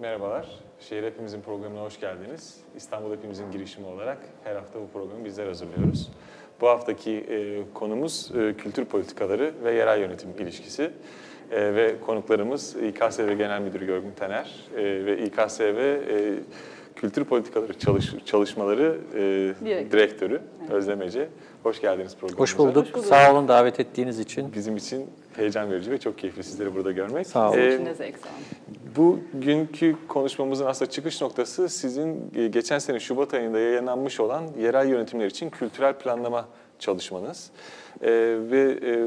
Merhabalar. Şehir Hepimizin programına hoş geldiniz. İstanbul Hepimizin girişimi olarak her hafta bu programı bizler hazırlıyoruz. Bu haftaki e, konumuz e, kültür politikaları ve yerel yönetim ilişkisi. E, ve konuklarımız İKSV Genel Müdürü Görgün Tener e, ve İKSV e, Kültür Politikaları çalış, Çalışmaları e, Direktör. Direktörü Özlem Ece. Hoş geldiniz programımıza. Hoş bulduk. Hoş bulduk. Sağ olun davet ettiğiniz için. Bizim için heyecan verici ve çok keyifli sizleri burada görmek. Sağ olun. E, Bizim için de zevk sağ olun. Bugünkü konuşmamızın aslında çıkış noktası sizin e, geçen sene Şubat ayında yayınlanmış olan yerel yönetimler için kültürel planlama çalışmanız. Ee, ve e,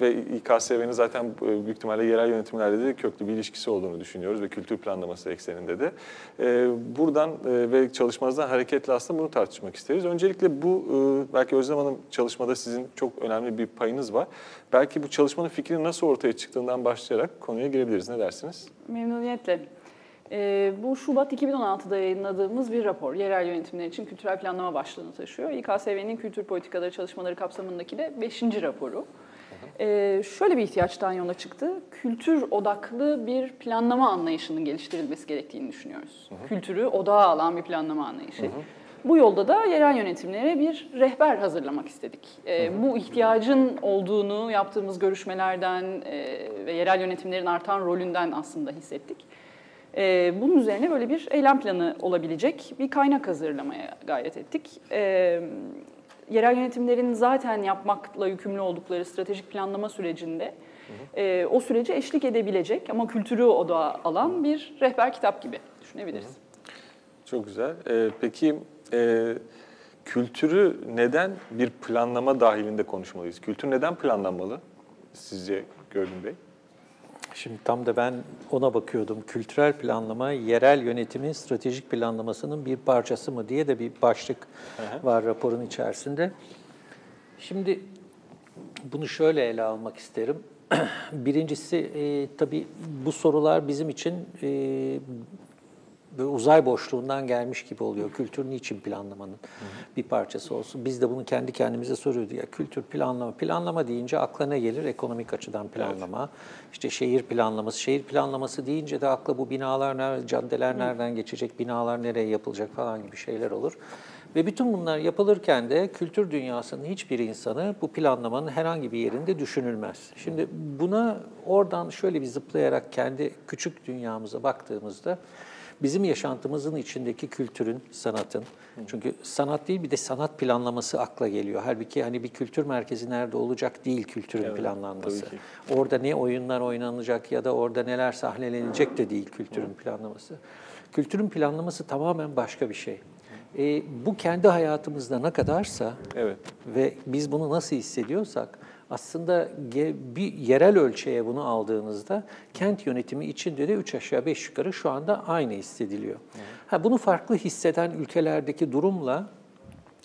ve İKSV'nin zaten e, büyük ihtimalle yerel yönetimlerle de köklü bir ilişkisi olduğunu düşünüyoruz ve kültür planlaması ekseninde de. Ee, buradan e, ve çalışmanızdan hareketle aslında bunu tartışmak isteriz. Öncelikle bu e, belki Özlem Hanım çalışmada sizin çok önemli bir payınız var. Belki bu çalışmanın fikri nasıl ortaya çıktığından başlayarak konuya girebiliriz. Ne dersiniz? Memnuniyetle. Ee, bu Şubat 2016'da yayınladığımız bir rapor. Yerel yönetimler için kültürel planlama başlığını taşıyor. İKSV'nin kültür politikaları çalışmaları kapsamındaki de 5. raporu. Ee, şöyle bir ihtiyaçtan yola çıktı. Kültür odaklı bir planlama anlayışının geliştirilmesi gerektiğini düşünüyoruz. Kültürü odağa alan bir planlama anlayışı. Bu yolda da yerel yönetimlere bir rehber hazırlamak istedik. Ee, bu ihtiyacın olduğunu yaptığımız görüşmelerden e, ve yerel yönetimlerin artan rolünden aslında hissettik. Ee, bunun üzerine böyle bir eylem planı olabilecek bir kaynak hazırlamaya gayret ettik. Ee, yerel yönetimlerin zaten yapmakla yükümlü oldukları stratejik planlama sürecinde e, o sürece eşlik edebilecek ama kültürü odağa alan bir rehber kitap gibi düşünebiliriz. Çok güzel. Ee, peki e, kültürü neden bir planlama dahilinde konuşmalıyız? Kültür neden planlanmalı sizce Görgün Bey? Şimdi tam da ben ona bakıyordum. Kültürel planlama, yerel yönetimin stratejik planlamasının bir parçası mı diye de bir başlık hı. var raporun içerisinde. Şimdi bunu şöyle ele almak isterim. Birincisi e, tabii bu sorular bizim için e, böyle uzay boşluğundan gelmiş gibi oluyor. Kültür niçin planlamanın bir parçası olsun? Biz de bunu kendi kendimize soruyoruz. Ya kültür planlama, planlama deyince akla ne gelir? Ekonomik açıdan planlama, işte şehir planlaması. Şehir planlaması deyince de akla bu binalar, nerede, caddeler nereden geçecek, binalar nereye yapılacak falan gibi şeyler olur. Ve bütün bunlar yapılırken de kültür dünyasının hiçbir insanı bu planlamanın herhangi bir yerinde düşünülmez. Şimdi buna oradan şöyle bir zıplayarak kendi küçük dünyamıza baktığımızda bizim yaşantımızın içindeki kültürün, sanatın, çünkü sanat değil bir de sanat planlaması akla geliyor. Halbuki hani bir kültür merkezi nerede olacak değil kültürün Evet, planlanması. Orada ne oyunlar oynanacak ya da orada neler sahnelenecek de değil kültürün planlaması. Kültürün planlaması tamamen başka bir şey. E, bu kendi hayatımızda ne kadarsa Evet. ve biz bunu nasıl hissediyorsak aslında bir yerel ölçeğe bunu aldığınızda kent yönetimi içinde de üç aşağı beş yukarı şu anda aynı hissediliyor. Ha, bunu farklı hisseden ülkelerdeki durumla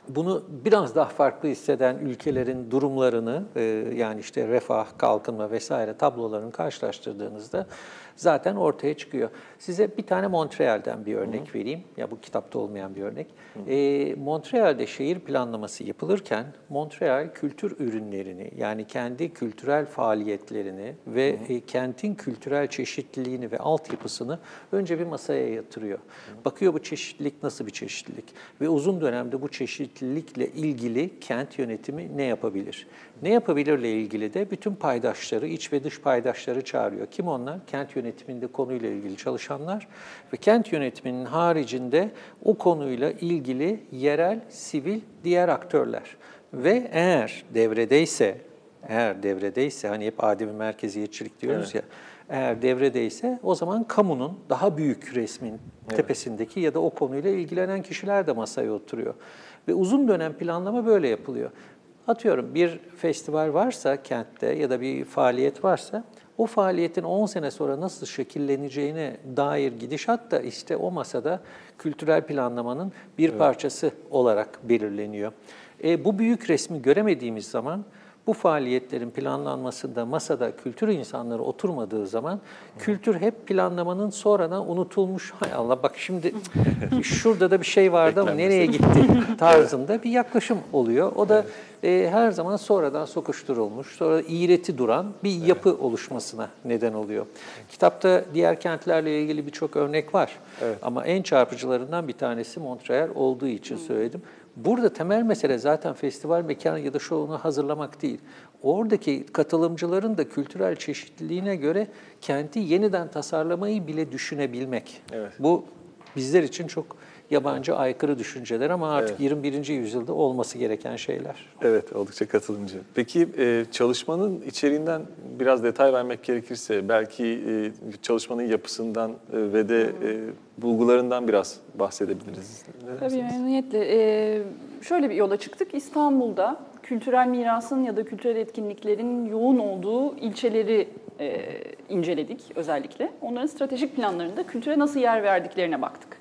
bunu biraz daha farklı hisseden ülkelerin durumlarını e, yani işte refah, kalkınma vesaire tablolarını karşılaştırdığınızda zaten ortaya çıkıyor. Size bir tane Montreal'den bir örnek vereyim. Ya bu kitapta olmayan bir örnek. E, Montreal'de şehir planlaması yapılırken Montreal kültür ürünlerini yani kendi kültürel faaliyetlerini ve e, kentin kültürel çeşitliliğini ve altyapısını önce bir masaya yatırıyor. Bakıyor bu çeşitlilik nasıl bir çeşitlilik ve uzun dönemde bu çeşitlilikle ilgili kent yönetimi ne yapabilir? Ne yapabilirle ilgili de bütün paydaşları, iç ve dış paydaşları çağırıyor. Kim onlar? Kent yönetiminde konuyla ilgili çalışanlar ve kent yönetiminin haricinde o konuyla ilgili yerel, sivil diğer aktörler. Ve eğer devredeyse, eğer devredeyse hani hep ademi merkeziyetçilik diyoruz ya, eğer devredeyse o zaman kamunun daha büyük resmin tepesindeki ya da o konuyla ilgilenen kişiler de masaya oturuyor. Ve uzun dönem planlama böyle yapılıyor. Atıyorum bir festival varsa kentte ya da bir faaliyet varsa o faaliyetin 10 sene sonra nasıl şekilleneceğine dair gidişat da işte o masada kültürel planlamanın bir parçası olarak belirleniyor. E, bu büyük resmi göremediğimiz zaman bu faaliyetlerin planlanmasında masada kültür insanları oturmadığı zaman kültür hep planlamanın sonradan unutulmuş. Hay Allah bak şimdi şurada da bir şey vardı ama nereye gitti tarzında bir yaklaşım oluyor. O da e, her zaman sonradan sokuşturulmuş, sonra iğreti duran bir yapı oluşmasına neden oluyor. Kitapta diğer kentlerle ilgili birçok örnek var. Evet. Ama en çarpıcılarından bir tanesi Montreal olduğu için söyledim. Burada temel mesele zaten festival mekanı ya da şovunu hazırlamak değil. Oradaki katılımcıların da kültürel çeşitliliğine göre kenti yeniden tasarlamayı bile düşünebilmek. Evet. Bu bizler için çok yabancı aykırı düşünceler ama artık 21. yüzyılda olması gereken şeyler. Evet, oldukça katılımcı. Peki e, çalışmanın içeriğinden biraz detay vermek gerekirse, belki e, çalışmanın yapısından e, ve de bulgularından biraz bahsedebiliriz. Ne Tabii memnuniyetle. Ee, şöyle bir yola çıktık. İstanbul'da kültürel mirasın ya da kültürel etkinliklerin yoğun olduğu ilçeleri e, inceledik özellikle. Onların stratejik planlarında kültüre nasıl yer verdiklerine baktık.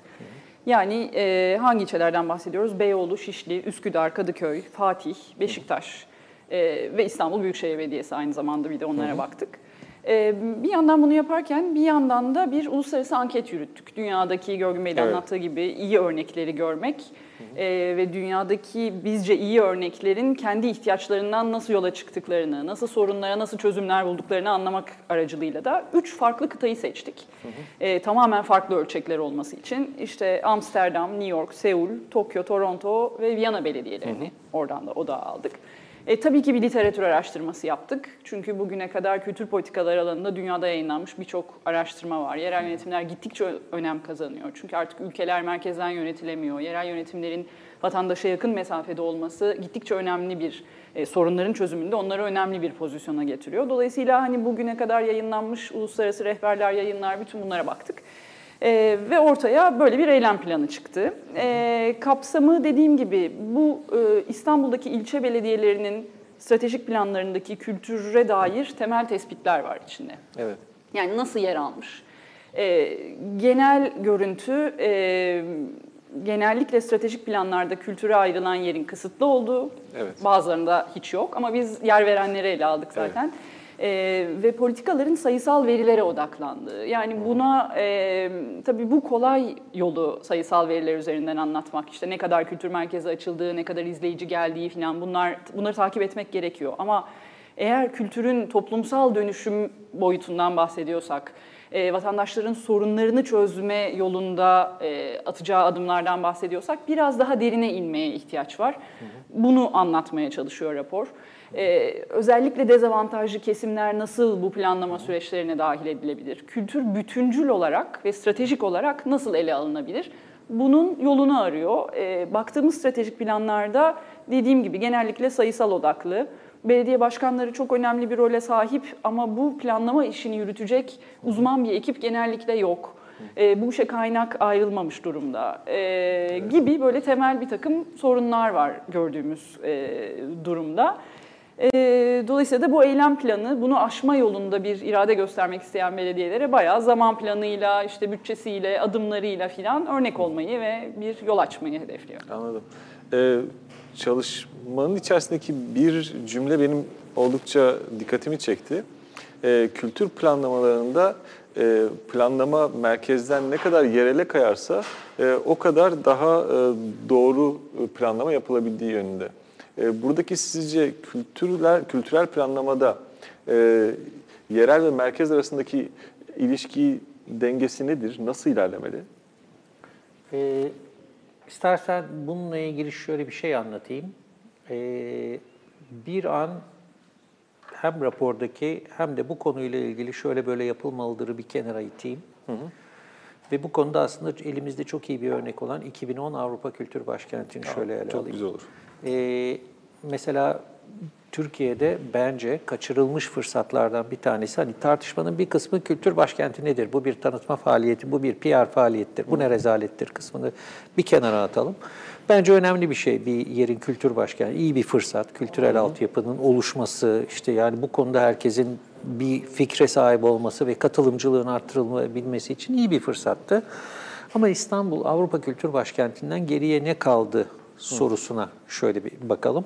Yani e, hangi ilçelerden bahsediyoruz? Beyoğlu, Şişli, Üsküdar, Kadıköy, Fatih, Beşiktaş e, ve İstanbul Büyükşehir Belediyesi aynı zamanda bir de onlara baktık. E, bir yandan bunu yaparken bir yandan da bir uluslararası anket yürüttük. Dünyadaki Görgün Bey'in Evet. anlattığı gibi iyi örnekleri görmek e, ve dünyadaki bizce iyi örneklerin kendi ihtiyaçlarından nasıl yola çıktıklarını, nasıl sorunlara nasıl çözümler bulduklarını anlamak aracılığıyla da üç farklı kıtayı seçtik. E, tamamen farklı ölçekler olması için işte Amsterdam, New York, Seul, Tokyo, Toronto ve Viyana belediyelerini oradan da odağa aldık. E, tabii ki bir literatür araştırması yaptık. Çünkü bugüne kadar kültür politikaları alanında dünyada yayınlanmış birçok araştırma var. Yerel yönetimler gittikçe önem kazanıyor. Çünkü artık ülkeler merkezden yönetilemiyor. Yerel yönetimlerin vatandaşa yakın mesafede olması gittikçe önemli bir e, sorunların çözümünde onları önemli bir pozisyona getiriyor. Dolayısıyla hani bugüne kadar yayınlanmış uluslararası rehberler, yayınlar bütün bunlara baktık. Ee, ve ortaya böyle bir eylem planı çıktı. Ee, kapsamı dediğim gibi bu e, İstanbul'daki ilçe belediyelerinin stratejik planlarındaki kültüre dair temel tespitler var içinde. Evet. Yani nasıl yer almış? Ee, genel görüntü e, genellikle stratejik planlarda kültüre ayrılan yerin kısıtlı olduğu, Evet. bazılarında hiç yok ama biz yer verenleri ele aldık zaten. Ee, ve politikaların sayısal verilere odaklandığı. Yani buna e, tabii bu kolay yolu sayısal veriler üzerinden anlatmak. İşte ne kadar kültür merkezi açıldığı, ne kadar izleyici geldiği falan bunlar bunları takip etmek gerekiyor. Ama eğer kültürün toplumsal dönüşüm boyutundan bahsediyorsak, e, vatandaşların sorunlarını çözme yolunda e, atacağı adımlardan bahsediyorsak biraz daha derine inmeye ihtiyaç var. Bunu anlatmaya çalışıyor rapor. E, özellikle dezavantajlı kesimler nasıl bu planlama süreçlerine dahil edilebilir? Kültür bütüncül olarak ve stratejik olarak nasıl ele alınabilir? Bunun yolunu arıyor. E, baktığımız stratejik planlarda dediğim gibi genellikle sayısal odaklı. Belediye başkanları çok önemli bir role sahip ama bu planlama işini yürütecek uzman bir ekip genellikle yok. E, bu işe kaynak ayrılmamış durumda e, gibi böyle temel bir takım sorunlar var gördüğümüz e, durumda. E, dolayısıyla da bu eylem planı bunu aşma yolunda bir irade göstermek isteyen belediyelere bayağı zaman planıyla, işte bütçesiyle, adımlarıyla filan örnek olmayı ve bir yol açmayı hedefliyor. Anladım. Ee, çalışmanın içerisindeki bir cümle benim oldukça dikkatimi çekti. Ee, kültür planlamalarında e, planlama merkezden ne kadar yerele kayarsa e, o kadar daha e, doğru e, planlama yapılabildiği yönünde. E, buradaki sizce kültürler, kültürel planlamada e, yerel ve merkez arasındaki ilişki dengesi nedir? Nasıl ilerlemeli? Ee, istersen bununla ilgili şöyle bir şey anlatayım. Ee, bir an hem rapordaki hem de bu konuyla ilgili şöyle böyle yapılmalıdır bir kenara iteyim. Ve bu konuda aslında elimizde çok iyi bir örnek olan 2010 Avrupa Kültür Başkenti'ni şöyle ele Çok alayım. güzel olur. Ee, mesela Türkiye'de bence kaçırılmış fırsatlardan bir tanesi hani tartışmanın bir kısmı kültür başkenti nedir? Bu bir tanıtma faaliyeti, bu bir PR faaliyettir, bu ne rezalettir kısmını bir kenara atalım. Bence önemli bir şey bir yerin kültür başkenti, iyi bir fırsat, kültürel altyapının oluşması, işte yani bu konuda herkesin bir fikre sahip olması ve katılımcılığın artırılabilmesi için iyi bir fırsattı. Ama İstanbul Avrupa Kültür Başkenti'nden geriye ne kaldı sorusuna şöyle bir bakalım.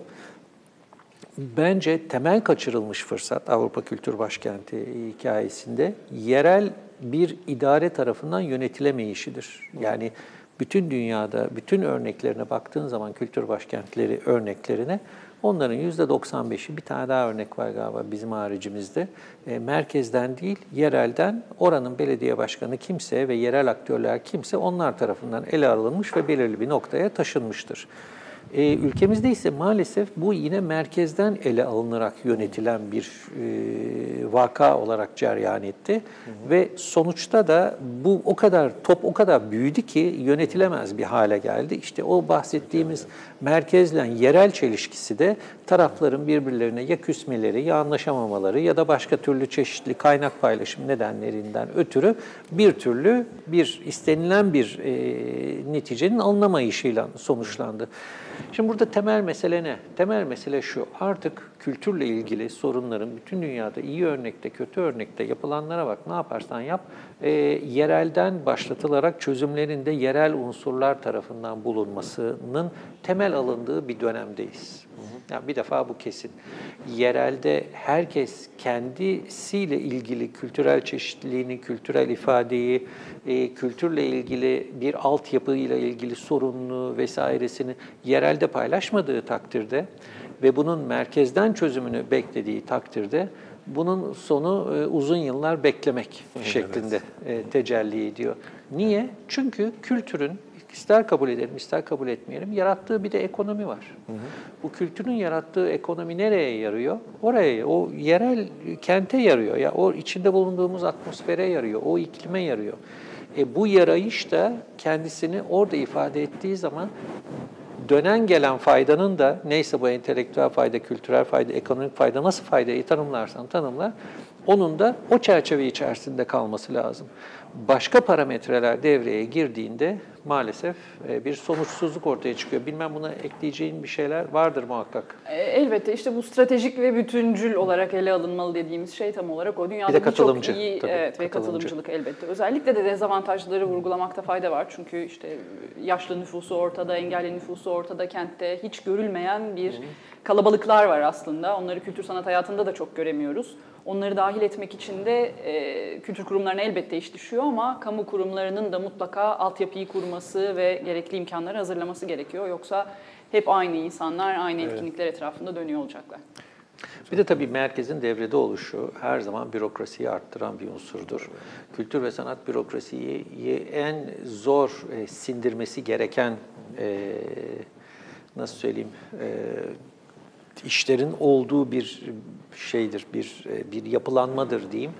Bence temel kaçırılmış fırsat Avrupa Kültür Başkenti hikayesinde yerel bir idare tarafından yönetilemeyişidir. Yani bütün dünyada bütün örneklerine baktığın zaman kültür başkentleri örneklerine onların %95'i bir tane daha örnek var galiba bizim haricimizde. E, merkezden değil, yerelden oranın belediye başkanı kimse ve yerel aktörler kimse onlar tarafından ele alınmış ve belirli bir noktaya taşınmıştır. E, ülkemizde ise maalesef bu yine merkezden ele alınarak yönetilen bir e, vaka olarak cereyan etti. Hı hı. Ve sonuçta da bu o kadar top o kadar büyüdü ki yönetilemez bir hale geldi. İşte o bahsettiğimiz merkezle yerel çelişkisi de tarafların birbirlerine ya küsmeleri ya anlaşamamaları ya da başka türlü çeşitli kaynak paylaşım nedenlerinden ötürü bir türlü bir istenilen bir e, neticenin alınamayışıyla sonuçlandı. Şimdi burada temel mesele ne? Temel mesele şu, artık kültürle ilgili sorunların bütün dünyada iyi örnekte, kötü örnekte yapılanlara bak, ne yaparsan yap, e, yerelden başlatılarak çözümlerinde yerel unsurlar tarafından bulunmasının temel alındığı bir dönemdeyiz. Yani bir defa bu kesin. Yerelde herkes kendisiyle ilgili kültürel çeşitliliğini, kültürel ifadeyi, e, kültürle ilgili bir altyapıyla ilgili sorununu vesairesini yerelde paylaşmadığı takdirde ve bunun merkezden çözümünü beklediği takdirde bunun sonu e, uzun yıllar beklemek evet. şeklinde e, tecelli ediyor. Niye? Çünkü kültürün ister kabul edelim, ister kabul etmeyelim, yarattığı bir de ekonomi var. Hı hı. Bu kültürün yarattığı ekonomi nereye yarıyor? Oraya, o yerel kente yarıyor. Ya o içinde bulunduğumuz atmosfere yarıyor, o iklime yarıyor. E, bu yarayış da kendisini orada ifade ettiği zaman dönen gelen faydanın da neyse bu entelektüel fayda, kültürel fayda, ekonomik fayda nasıl faydayı tanımlarsan tanımla onun da o çerçeve içerisinde kalması lazım. Başka parametreler devreye girdiğinde maalesef e, bir sonuçsuzluk ortaya çıkıyor. Bilmem buna ekleyeceğin bir şeyler vardır muhakkak. E, elbette işte bu stratejik ve bütüncül olarak ele alınmalı dediğimiz şey tam olarak o. Dünyada bir de katılımcı. Çok iyi tabii, evet, ve katılımcılık elbette. Özellikle de dezavantajları vurgulamakta fayda var. Çünkü işte yaşlı nüfusu ortada, engelli nüfusu ortada, kentte hiç görülmeyen bir kalabalıklar var aslında. Onları kültür sanat hayatında da çok göremiyoruz. Onları dahil etmek için de e, kültür kurumlarına elbette iş düşüyor ama kamu kurumlarının da mutlaka altyapıyı kurması ve gerekli imkanları hazırlaması gerekiyor. Yoksa hep aynı insanlar aynı evet. etkinlikler etrafında dönüyor olacaklar. Bir de tabii merkezin devrede oluşu her zaman bürokrasiyi arttıran bir unsurdur. Kültür ve sanat bürokrasiyi en zor e, sindirmesi gereken e, nasıl söyleyeyim e, işlerin olduğu bir şeydir, bir e, bir yapılanmadır diyeyim.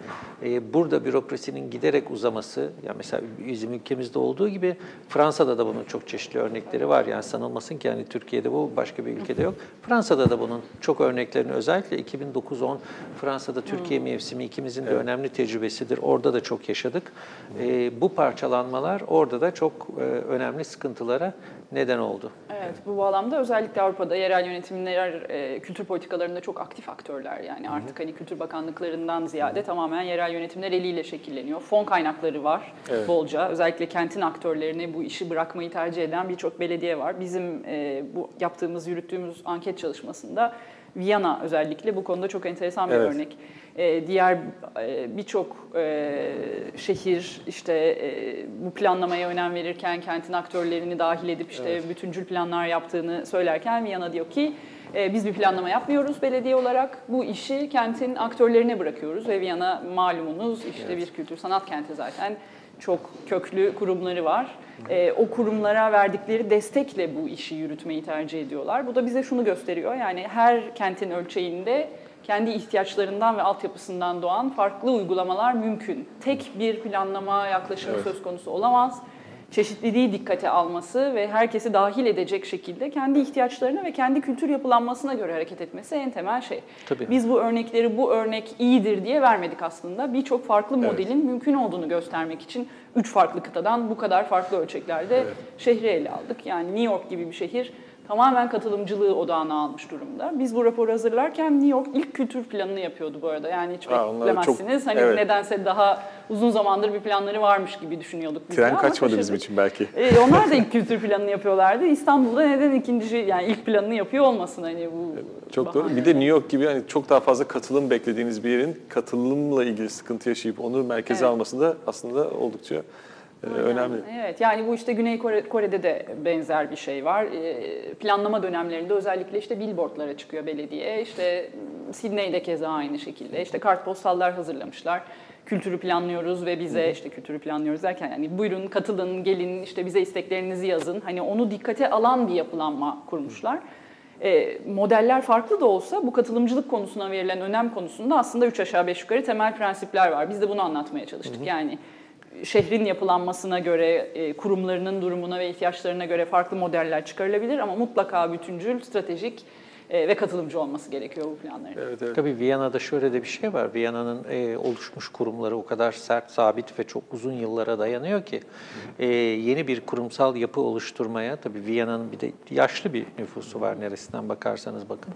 E, burada bürokrasinin giderek uzaması, yani mesela bizim ülkemizde olduğu gibi Fransa'da da bunun çok çeşitli örnekleri var. Yani sanılmasın ki yani Türkiye'de bu başka bir ülkede yok. Fransa'da da bunun çok örneklerini özellikle 2009-10 Fransa'da Türkiye hmm. mevsimi ikimizin de evet. önemli tecrübesidir. Orada da çok yaşadık. E, bu parçalanmalar orada da çok önemli sıkıntılara neden oldu. Evet, bu bağlamda özellikle Avrupa'da yerel yönetimler kültür politikalarında çok aktif aktörler yani artık hani Kültür Bakanlıklarından ziyade Hı-hı. tamamen yerel yönetimler eliyle şekilleniyor. Fon kaynakları var evet. bolca. Özellikle kentin aktörlerine bu işi bırakmayı tercih eden birçok belediye var. Bizim e, bu yaptığımız, yürüttüğümüz anket çalışmasında Viyana özellikle bu konuda çok enteresan bir evet. örnek. Ee, diğer e, birçok e, şehir işte e, bu planlamaya önem verirken kentin aktörlerini dahil edip işte evet. bütüncül planlar yaptığını söylerken Viyana diyor ki biz bir planlama yapmıyoruz belediye olarak. Bu işi kentin aktörlerine bırakıyoruz. Ve Viyana malumunuz işte evet. bir kültür sanat kenti zaten. Çok köklü kurumları var. Ee, o kurumlara verdikleri destekle bu işi yürütmeyi tercih ediyorlar. Bu da bize şunu gösteriyor. Yani her kentin ölçeğinde kendi ihtiyaçlarından ve altyapısından doğan farklı uygulamalar mümkün. Tek bir planlama yaklaşımı evet. söz konusu olamaz çeşitliliği dikkate alması ve herkesi dahil edecek şekilde kendi ihtiyaçlarına ve kendi kültür yapılanmasına göre hareket etmesi en temel şey. Tabii. Biz bu örnekleri bu örnek iyidir diye vermedik aslında. Birçok farklı modelin evet. mümkün olduğunu göstermek için üç farklı kıtadan bu kadar farklı ölçeklerde evet. şehri ele aldık. Yani New York gibi bir şehir tamamen katılımcılığı odağına almış durumda. Biz bu raporu hazırlarken New York ilk kültür planını yapıyordu bu arada. Yani hiç ha, beklemezsiniz. Çok, hani evet. nedense daha uzun zamandır bir planları varmış gibi düşünüyorduk biz Tren de kaçmadı bizim için belki. Ee, onlar da ilk kültür planını yapıyorlardı. İstanbul'da neden ikinci yani ilk planını yapıyor olmasın hani bu. Çok bahane. doğru. Bir de New York gibi hani çok daha fazla katılım beklediğiniz bir yerin katılımla ilgili sıkıntı yaşayıp onu merkeze evet. alması da aslında oldukça e, önemli. Evet yani bu işte Güney Kore, Kore'de de benzer bir şey var. Ee, planlama dönemlerinde özellikle işte billboardlara çıkıyor belediye. İşte Sydney'de keza aynı şekilde. İşte kartpostallar hazırlamışlar. Kültürü planlıyoruz ve bize işte kültürü planlıyoruz derken yani buyurun katılın, gelin işte bize isteklerinizi yazın. Hani onu dikkate alan bir yapılanma kurmuşlar. E, modeller farklı da olsa bu katılımcılık konusuna verilen önem konusunda aslında üç aşağı beş yukarı temel prensipler var. Biz de bunu anlatmaya çalıştık. Yani şehrin yapılanmasına göre, e, kurumlarının durumuna ve ihtiyaçlarına göre farklı modeller çıkarılabilir ama mutlaka bütüncül, stratejik ve katılımcı olması gerekiyor bu planların. Evet, evet. Tabii Viyana'da şöyle de bir şey var. Viyana'nın e, oluşmuş kurumları o kadar sert, sabit ve çok uzun yıllara dayanıyor ki e, yeni bir kurumsal yapı oluşturmaya, tabii Viyana'nın bir de yaşlı bir nüfusu var neresinden bakarsanız bakın.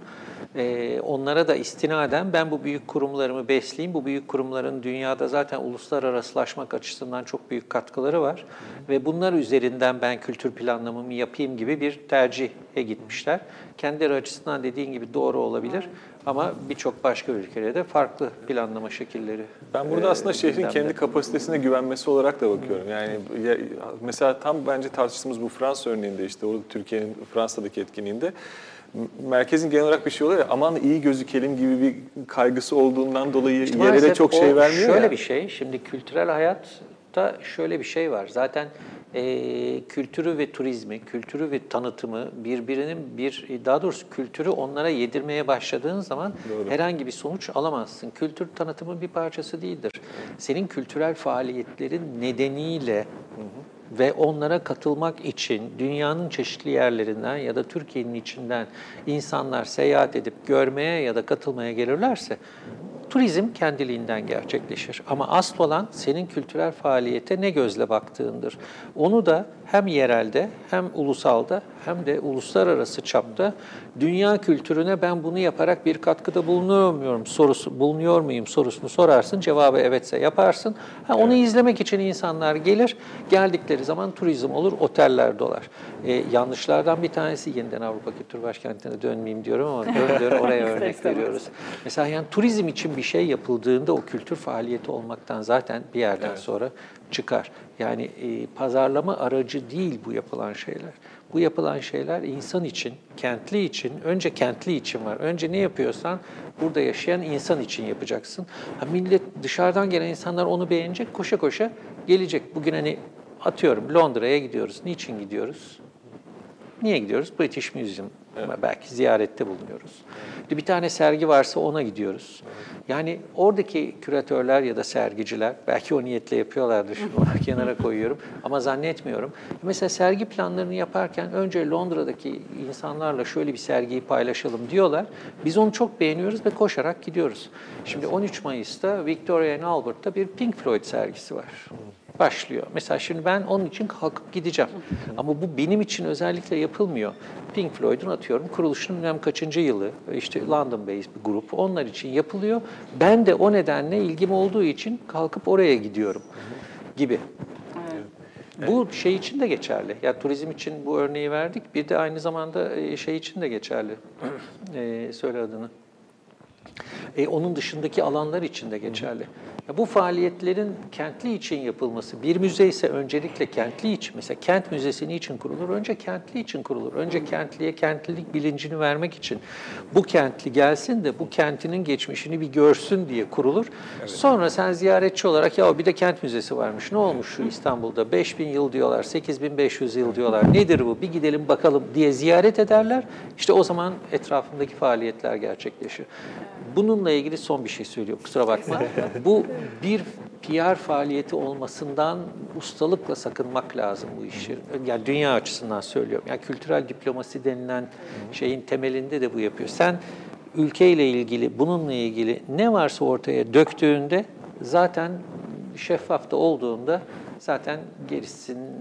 E, onlara da istinaden ben bu büyük kurumlarımı besleyeyim. Bu büyük kurumların dünyada zaten uluslararasılaşmak açısından çok büyük katkıları var. Ve bunlar üzerinden ben kültür planlamamı yapayım gibi bir tercihe gitmişler. Kendileri açısından dediğin gibi doğru olabilir ama birçok başka ülkede de farklı planlama şekilleri. Ben burada e, aslında şehrin gündemde. kendi kapasitesine güvenmesi olarak da bakıyorum. Yani ya- mesela tam bence tartıştığımız bu Fransa örneğinde işte orada Türkiye'nin Fransa'daki etkinliğinde merkezin genel olarak bir şey oluyor ya aman iyi gözükelim gibi bir kaygısı olduğundan dolayı İşte maalesef çok şey vermiyor Şöyle ya. bir şey, şimdi kültürel hayatta şöyle bir şey var. Zaten e, kültürü ve turizmi, kültürü ve tanıtımı birbirinin bir, daha doğrusu kültürü onlara yedirmeye başladığın zaman Doğru. herhangi bir sonuç alamazsın. Kültür tanıtımın bir parçası değildir. Senin kültürel faaliyetlerin nedeniyle ve onlara katılmak için dünyanın çeşitli yerlerinden ya da Türkiye'nin içinden insanlar seyahat edip görmeye ya da katılmaya gelirlerse turizm kendiliğinden gerçekleşir. Ama asıl olan senin kültürel faaliyete ne gözle baktığındır. Onu da hem yerelde hem ulusalda hem de uluslararası çapta dünya kültürüne ben bunu yaparak bir katkıda bulunuyor muyum sorusu bulunuyor muyum sorusunu sorarsın. Cevabı evetse yaparsın. Ha, onu izlemek için insanlar gelir. Geldikleri zaman turizm olur, oteller dolar. Ee, yanlışlardan bir tanesi yeniden Avrupa Kültür Başkenti'ne dönmeyeyim diyorum ama dön dön oraya örnek veriyoruz. Mesela yani turizm için bir şey yapıldığında o kültür faaliyeti olmaktan zaten bir yerden sonra çıkar. Yani e, pazarlama aracı değil bu yapılan şeyler. Bu yapılan şeyler insan için, kentli için, önce kentli için var. Önce ne yapıyorsan burada yaşayan insan için yapacaksın. Ha, millet dışarıdan gelen insanlar onu beğenecek, koşa koşa gelecek. Bugün hani atıyorum Londra'ya gidiyoruz. Niçin gidiyoruz? Niye gidiyoruz? British Museum. Belki ziyarette bulunuyoruz. Bir tane sergi varsa ona gidiyoruz. Yani oradaki küratörler ya da sergiciler, belki o niyetle yapıyorlardır, şunu ona kenara koyuyorum ama zannetmiyorum. Mesela sergi planlarını yaparken önce Londra'daki insanlarla şöyle bir sergiyi paylaşalım diyorlar. Biz onu çok beğeniyoruz ve koşarak gidiyoruz. Şimdi 13 Mayıs'ta Victoria and Albert'ta bir Pink Floyd sergisi var başlıyor. Mesela şimdi ben onun için kalkıp gideceğim. Ama bu benim için özellikle yapılmıyor. Pink Floyd'un atıyorum kuruluşunun bilmem kaçıncı yılı, işte London based bir grup. Onlar için yapılıyor. Ben de o nedenle ilgim olduğu için kalkıp oraya gidiyorum gibi. Bu şey için de geçerli. Ya turizm için bu örneği verdik. Bir de aynı zamanda e, şey için de geçerli. e, söyle adını. E, onun dışındaki alanlar için de geçerli. Bu faaliyetlerin kentli için yapılması, bir müze ise öncelikle kentli için, mesela kent müzesi niçin kurulur? Önce kentli için kurulur. Önce kentliye kentlilik bilincini vermek için. Bu kentli gelsin de bu kentinin geçmişini bir görsün diye kurulur. Sonra sen ziyaretçi olarak ya bir de kent müzesi varmış. Ne olmuş şu İstanbul'da? 5000 yıl diyorlar, 8500 yıl diyorlar. Nedir bu? Bir gidelim bakalım diye ziyaret ederler. İşte o zaman etrafındaki faaliyetler gerçekleşir. Bununla ilgili son bir şey söylüyorum. Kusura bakma. Bu bir PR faaliyeti olmasından ustalıkla sakınmak lazım bu işi. Yani dünya açısından söylüyorum. Yani kültürel diplomasi denilen şeyin temelinde de bu yapıyor. Sen ülkeyle ilgili, bununla ilgili ne varsa ortaya döktüğünde zaten şeffaf da olduğunda zaten gerisinin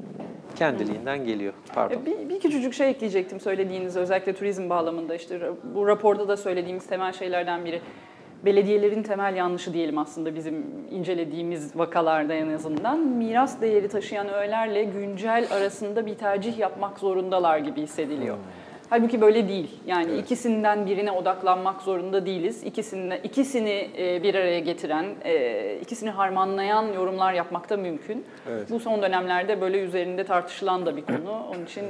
kendiliğinden geliyor. Pardon. E, Bir, bir küçücük şey ekleyecektim söylediğiniz özellikle turizm bağlamında işte bu raporda da söylediğimiz temel şeylerden biri. Belediyelerin temel yanlışı diyelim aslında bizim incelediğimiz vakalarda en azından. Miras değeri taşıyan öğelerle güncel arasında bir tercih yapmak zorundalar gibi hissediliyor. Halbuki böyle değil. Yani Evet. ikisinden birine odaklanmak zorunda değiliz. İkisini, ikisini e, bir araya getiren, e, ikisini harmanlayan yorumlar yapmak da mümkün. Evet. Bu son dönemlerde böyle üzerinde tartışılan da bir konu. Onun için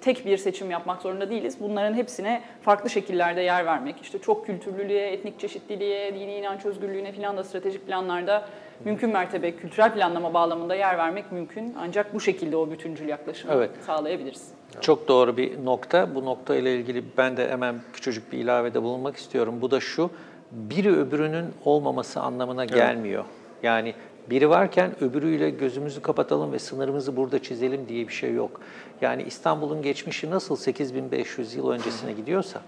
tek bir seçim yapmak zorunda değiliz. Bunların hepsine farklı şekillerde yer vermek. İşte çok kültürlülüğe, etnik çeşitliliğe, dini inanç özgürlüğüne filan da stratejik planlarda mümkün mertebe kültürel planlama bağlamında yer vermek mümkün. Ancak bu şekilde o bütüncül yaklaşımı Evet. sağlayabiliriz. Çok doğru bir nokta. Bu nokta ile ilgili ben de hemen küçücük bir ilavede bulunmak istiyorum. Bu da şu, biri öbürünün olmaması anlamına gelmiyor. Yani biri varken öbürüyle gözümüzü kapatalım ve sınırımızı burada çizelim diye bir şey yok. Yani İstanbul'un geçmişi nasıl 8500 yıl öncesine gidiyorsa,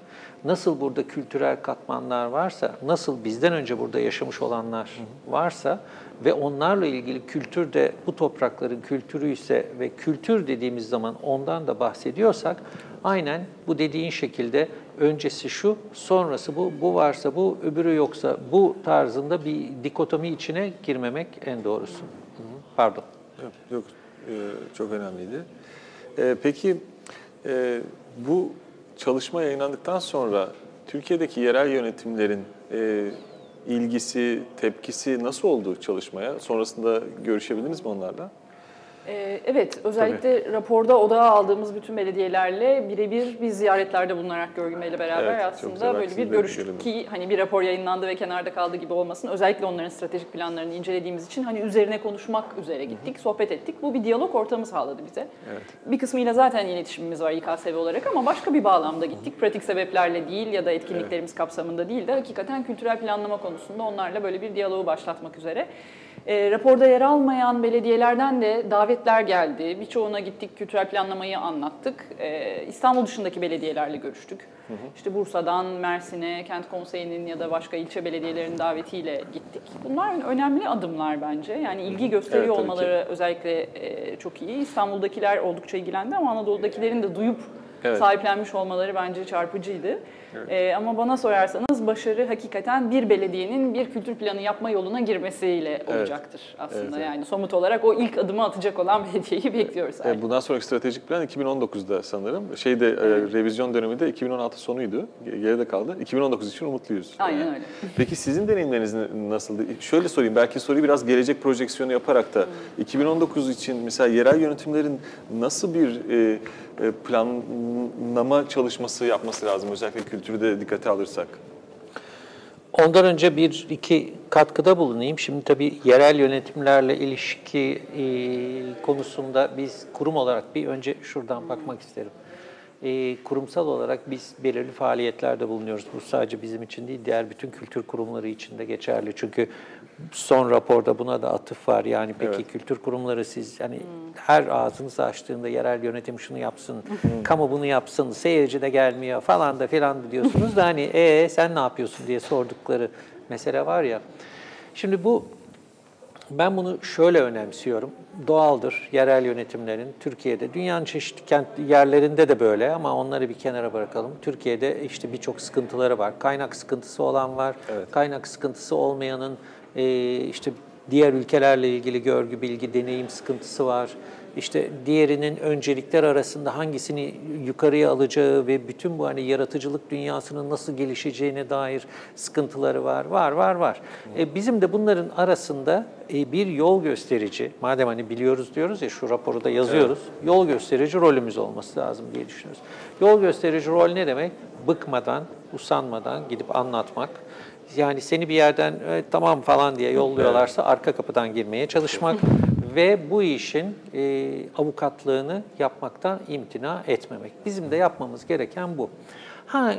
nasıl burada kültürel katmanlar varsa, nasıl bizden önce burada yaşamış olanlar varsa ve onlarla ilgili kültür de bu toprakların kültürü ise ve kültür dediğimiz zaman ondan da bahsediyorsak aynen bu dediğin şekilde öncesi şu, sonrası bu, bu varsa bu, öbürü yoksa bu tarzında bir dikotomi içine girmemek en doğrusu. Pardon. Yok, yok e, çok önemliydi. E, peki e, bu çalışma yayınlandıktan sonra Türkiye'deki yerel yönetimlerin e, ilgisi, tepkisi nasıl oldu çalışmaya? Sonrasında görüşebildiniz mi onlarla? Ee, Evet, özellikle raporda odağa aldığımız bütün belediyelerle birebir biz ziyaretlerde bulunarak Görgün Bey'le beraber Evet, aslında böyle bir görüştük ki hani bir rapor yayınlandı ve kenarda kaldı gibi olmasın. Özellikle onların stratejik planlarını incelediğimiz için hani üzerine konuşmak üzere gittik, sohbet ettik. Bu bir diyalog ortamı sağladı bize. Evet. Bir kısmıyla zaten iletişimimiz var İKSV olarak ama başka bir bağlamda gittik. Pratik sebeplerle değil ya da etkinliklerimiz kapsamında değil de hakikaten kültürel planlama konusunda onlarla böyle bir diyaloğu başlatmak üzere. E, raporda yer almayan belediyelerden de davetler geldi. Birçoğuna gittik, kültürel planlamayı anlattık. E, İstanbul dışındaki belediyelerle görüştük. İşte Bursa'dan Mersin'e, kent konseyinin ya da başka ilçe belediyelerinin davetiyle gittik. Bunlar önemli adımlar bence. Yani ilgi gösteriyor Evet, tabii ki. olmaları özellikle e, çok iyi. İstanbul'dakiler oldukça ilgilendi ama Anadolu'dakilerin de duyup Evet. sahiplenmiş olmaları bence çarpıcıydı. E, ama bana sorarsanız başarı hakikaten bir belediyenin bir kültür planı yapma yoluna girmesiyle olacaktır aslında. Evet, evet. Yani somut olarak o ilk adımı atacak olan belediyeyi bekliyoruz. E, bundan sonraki stratejik plan 2019'da sanırım. Şeyde e, revizyon dönemi de 2016 sonuydu. Ge- Geride kaldı. 2019 için umutluyuz. Aynen Yani. öyle. Peki sizin deneyimleriniz nasıldı? Şöyle sorayım, belki soruyu biraz gelecek projeksiyonu yaparak da 2019 için mesela yerel yönetimlerin nasıl bir e, e, planlama çalışması yapması lazım? Özellikle kültürü de dikkate alırsak. Ondan önce bir iki katkıda bulunayım. Şimdi tabii yerel yönetimlerle ilişki e, konusunda biz kurum olarak bir önce şuradan bakmak isterim. E, kurumsal olarak biz belirli faaliyetlerde bulunuyoruz. Bu sadece bizim için değil, diğer bütün kültür kurumları için de geçerli. Çünkü son raporda buna da atıf var. Yani peki Evet. kültür kurumları siz hani her ağzınızı açtığında yerel yönetim şunu yapsın, kamu bunu yapsın, seyirci de gelmiyor falan da filan diyorsunuz da hani e sen ne yapıyorsun diye sordukları mesele var ya. Şimdi bu ben bunu şöyle önemsiyorum. Doğaldır yerel yönetimlerin Türkiye'de, dünyanın çeşitli kent yerlerinde de böyle ama onları bir kenara bırakalım. Türkiye'de işte birçok sıkıntıları var. Kaynak sıkıntısı olan var. Evet. Kaynak sıkıntısı olmayanın e, işte diğer ülkelerle ilgili görgü, bilgi, deneyim sıkıntısı var. İşte diğerinin öncelikler arasında hangisini yukarıya alacağı ve bütün bu hani yaratıcılık dünyasının nasıl gelişeceğine dair sıkıntıları var. Var, var, var. E, bizim de bunların arasında e, bir yol gösterici, madem hani biliyoruz diyoruz ya şu raporu da yazıyoruz, yol gösterici rolümüz olması lazım diye düşünüyoruz. Yol gösterici rol ne demek? Bıkmadan, usanmadan gidip anlatmak. Yani seni bir yerden "Evet, tamam falan diye yolluyorlarsa arka kapıdan girmeye çalışmak ve bu işin e, avukatlığını yapmaktan imtina etmemek. Bizim de yapmamız gereken bu. Ha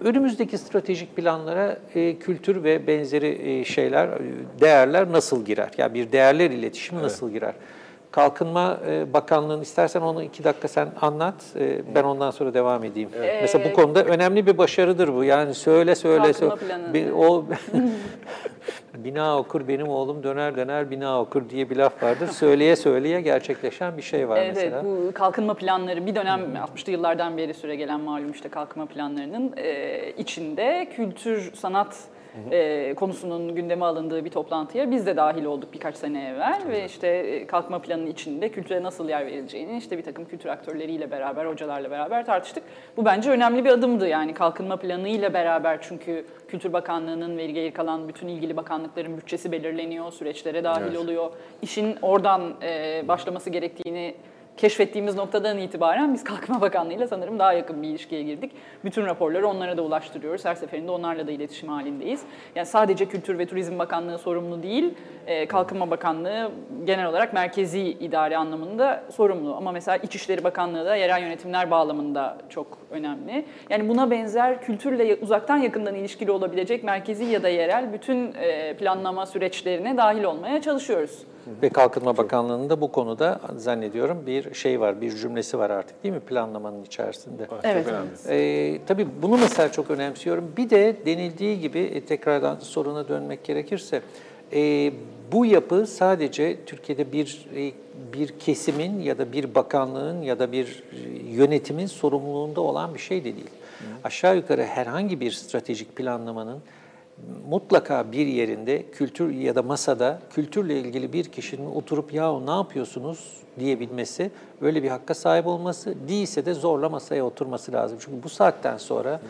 önümüzdeki stratejik planlara e, kültür ve benzeri e, şeyler, e, değerler nasıl girer? Ya bir değerler iletişimi nasıl girer? Kalkınma e, Bakanlığı'nın istersen onu iki dakika sen anlat, e, ben ondan sonra devam edeyim. Mesela bu konuda önemli bir başarıdır bu. Yani söyle söyle. Kalkınma söyle. planı. Bir- o bina okur benim oğlum döner döner bina okur diye bir laf vardır. Söyleye söyleye gerçekleşen bir şey var Evet, mesela. bu kalkınma planları bir dönem 60'lı yıllardan beri süre gelen malum işte kalkınma planlarının e, içinde kültür sanat e, konusunun gündeme alındığı bir toplantıya biz de dahil olduk birkaç sene evvel ve işte e, kalkma planının içinde kültüre nasıl yer verileceğini işte bir takım kültür aktörleriyle beraber, hocalarla beraber tartıştık. Bu bence önemli bir adımdı yani kalkınma planıyla beraber çünkü Kültür Bakanlığı'nın ve geri kalan bütün ilgili bakanlıkların bütçesi belirleniyor, süreçlere dahil Evet. oluyor. İşin oradan e, başlaması gerektiğini keşfettiğimiz noktadan itibaren biz Kalkınma Bakanlığı'yla sanırım daha yakın bir ilişkiye girdik. Bütün raporları onlara da ulaştırıyoruz. Her seferinde onlarla da iletişim halindeyiz. Yani sadece Kültür ve Turizm Bakanlığı sorumlu değil, e, Kalkınma Bakanlığı genel olarak merkezi idare anlamında sorumlu. Ama mesela İçişleri Bakanlığı da yerel yönetimler bağlamında çok önemli. Yani buna benzer kültürle uzaktan yakından ilişkili olabilecek merkezi ya da yerel bütün e, planlama süreçlerine dahil olmaya çalışıyoruz. Ve Kalkınma Bakanlığı'nın da bu konuda zannediyorum bir şey var, bir cümlesi var artık değil mi planlamanın içerisinde? Evet, Çok önemli. Ee, tabii bunu mesela çok önemsiyorum. Bir de denildiği gibi e, tekrardan soruna dönmek gerekirse e, bu yapı sadece Türkiye'de bir e, bir kesimin ya da bir bakanlığın ya da bir e, yönetimin sorumluluğunda olan bir şey de değil. Aşağı yukarı herhangi bir stratejik planlamanın mutlaka bir yerinde kültür ya da masada kültürle ilgili bir kişinin oturup ya ne yapıyorsunuz diyebilmesi, böyle bir hakka sahip olması, değilse de zorla masaya oturması lazım. Çünkü bu saatten sonra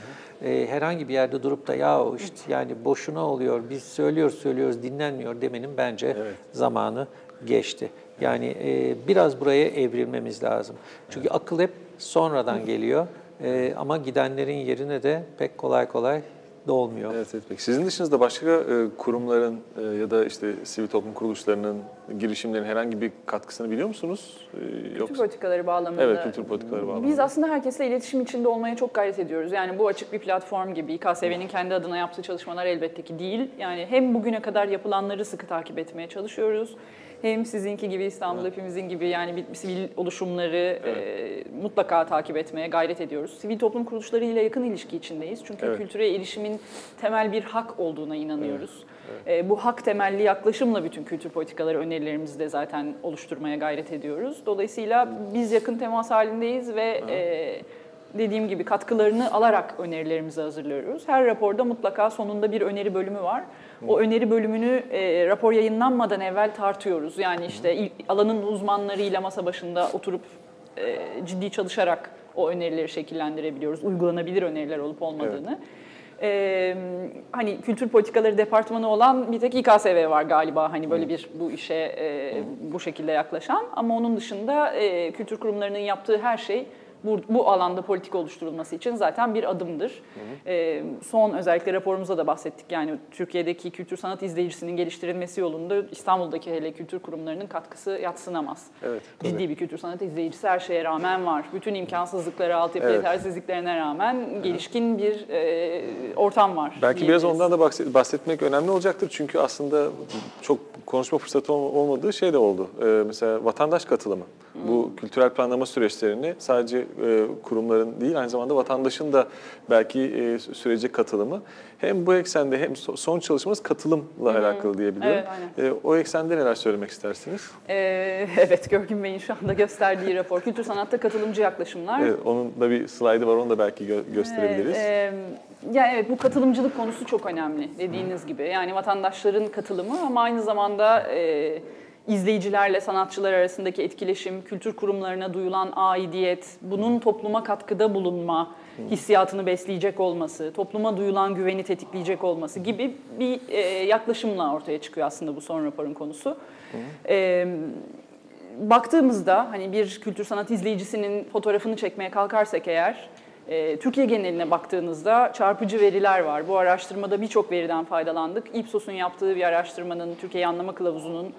e, herhangi bir yerde durup da ya işte yani boşuna oluyor, biz söylüyoruz söylüyoruz dinlenmiyor demenin bence zamanı geçti. Yani e, biraz buraya evrilmemiz lazım. Çünkü akıl hep sonradan geliyor E, ama gidenlerin yerine de pek kolay kolay dolmuyor. Evet, evet. Peki sizin dışınızda başka e, kurumların e, ya da işte sivil toplum kuruluşlarının, girişimlerin herhangi bir katkısını biliyor musunuz? E, Kültür yoksa- politikaları bağlamında. Evet, kültür politikaları bağlamında. Biz aslında herkesle iletişim içinde olmaya çok gayret ediyoruz. Yani bu açık bir platform gibi. İKSV'nin kendi adına yaptığı çalışmalar elbette ki değil. Yani hem bugüne kadar yapılanları sıkı takip etmeye çalışıyoruz. Hem sizinki gibi İstanbul hepimizin gibi yani bir sivil oluşumları e, mutlaka takip etmeye gayret ediyoruz. Sivil toplum kuruluşlarıyla yakın ilişki içindeyiz. Çünkü Evet. kültüre erişimin temel bir hak olduğuna inanıyoruz. E, bu hak temelli yaklaşımla bütün kültür politikaları önerilerimizi de zaten oluşturmaya gayret ediyoruz. Dolayısıyla biz yakın temas halindeyiz ve e, dediğim gibi katkılarını alarak önerilerimizi hazırlıyoruz. Her raporda mutlaka sonunda bir öneri bölümü var. O öneri bölümünü e, rapor yayınlanmadan evvel tartıyoruz. Yani işte il- alanın uzmanlarıyla masa başında oturup e, ciddi çalışarak o önerileri şekillendirebiliyoruz. Uygulanabilir öneriler olup olmadığını. E, hani kültür politikaları departmanı olan bir tek İKSV var galiba hani böyle bir bu işe e, bu şekilde yaklaşan ama onun dışında e, kültür kurumlarının yaptığı her şey bu, bu alanda politika oluşturulması için zaten bir adımdır. E, son özellikle raporumuzda da bahsettik yani Türkiye'deki kültür sanat izleyicisinin geliştirilmesi yolunda İstanbul'daki hele kültür kurumlarının katkısı yatsınamaz. Evet, tabii. Ciddi bir kültür sanat izleyicisi her şeye rağmen var. Bütün imkansızlıklara, altyapı Evet. yetersizliklerine rağmen gelişkin bir e, ortam var. Belki biraz ondan da bahset- bahsetmek önemli olacaktır. Çünkü aslında çok konuşma fırsatı ol- olmadığı şey de oldu. Ee, mesela vatandaş katılımı. Bu kültürel planlama süreçlerini sadece e, kurumların değil aynı zamanda vatandaşın da belki e, sürece katılımı. Hem bu eksende hem so- son çalışmamız katılımla alakalı diyebiliyorum. Evet, E, o eksende neler söylemek istersiniz? Ee, evet, Görgün Bey'in şu anda gösterdiği rapor. Kültür sanatta katılımcı yaklaşımlar. Evet, onun da bir slaydı var onu da belki gö- gösterebiliriz. Evet, e, yani evet bu katılımcılık konusu çok önemli dediğiniz gibi. Yani vatandaşların katılımı ama aynı zamanda e, izleyicilerle sanatçılar arasındaki etkileşim, kültür kurumlarına duyulan aidiyet, bunun topluma katkıda bulunma hissiyatını besleyecek olması, topluma duyulan güveni tetikleyecek olması gibi bir e, yaklaşımla ortaya çıkıyor aslında bu son raporun konusu. E, baktığımızda hani bir kültür sanat izleyicisinin fotoğrafını çekmeye kalkarsak eğer e, Türkiye geneline baktığınızda çarpıcı veriler var. Bu araştırmada birçok veriden faydalandık. İPSOS'un yaptığı bir araştırmanın, Türkiye Anlama Kılavuzu'nun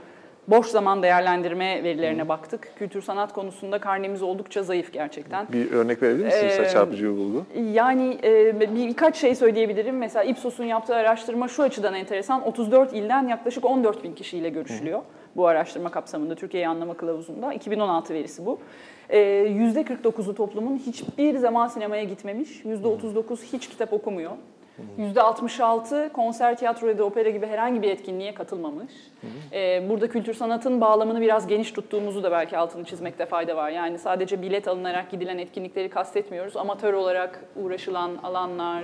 boş zaman değerlendirme verilerine baktık. Kültür sanat konusunda karnemiz oldukça zayıf gerçekten. Bir örnek verebilir misiniz? Ee, çarpıcı bir bulgu. Yani e, bir, birkaç şey söyleyebilirim. Mesela Ipsos'un yaptığı araştırma şu açıdan enteresan. 34 ilden yaklaşık 14 bin kişiyle görüşülüyor. Bu araştırma kapsamında Türkiye'yi anlama kılavuzunda. 2016 verisi bu. E, %49'u toplumun hiçbir zaman sinemaya gitmemiş. %39 hiç kitap okumuyor. %66 konser, tiyatro ya da opera gibi herhangi bir etkinliğe katılmamış. Ee, burada kültür sanatın bağlamını biraz geniş tuttuğumuzu da belki altını çizmekte fayda var. Yani sadece bilet alınarak gidilen etkinlikleri kastetmiyoruz. Amatör olarak uğraşılan alanlar,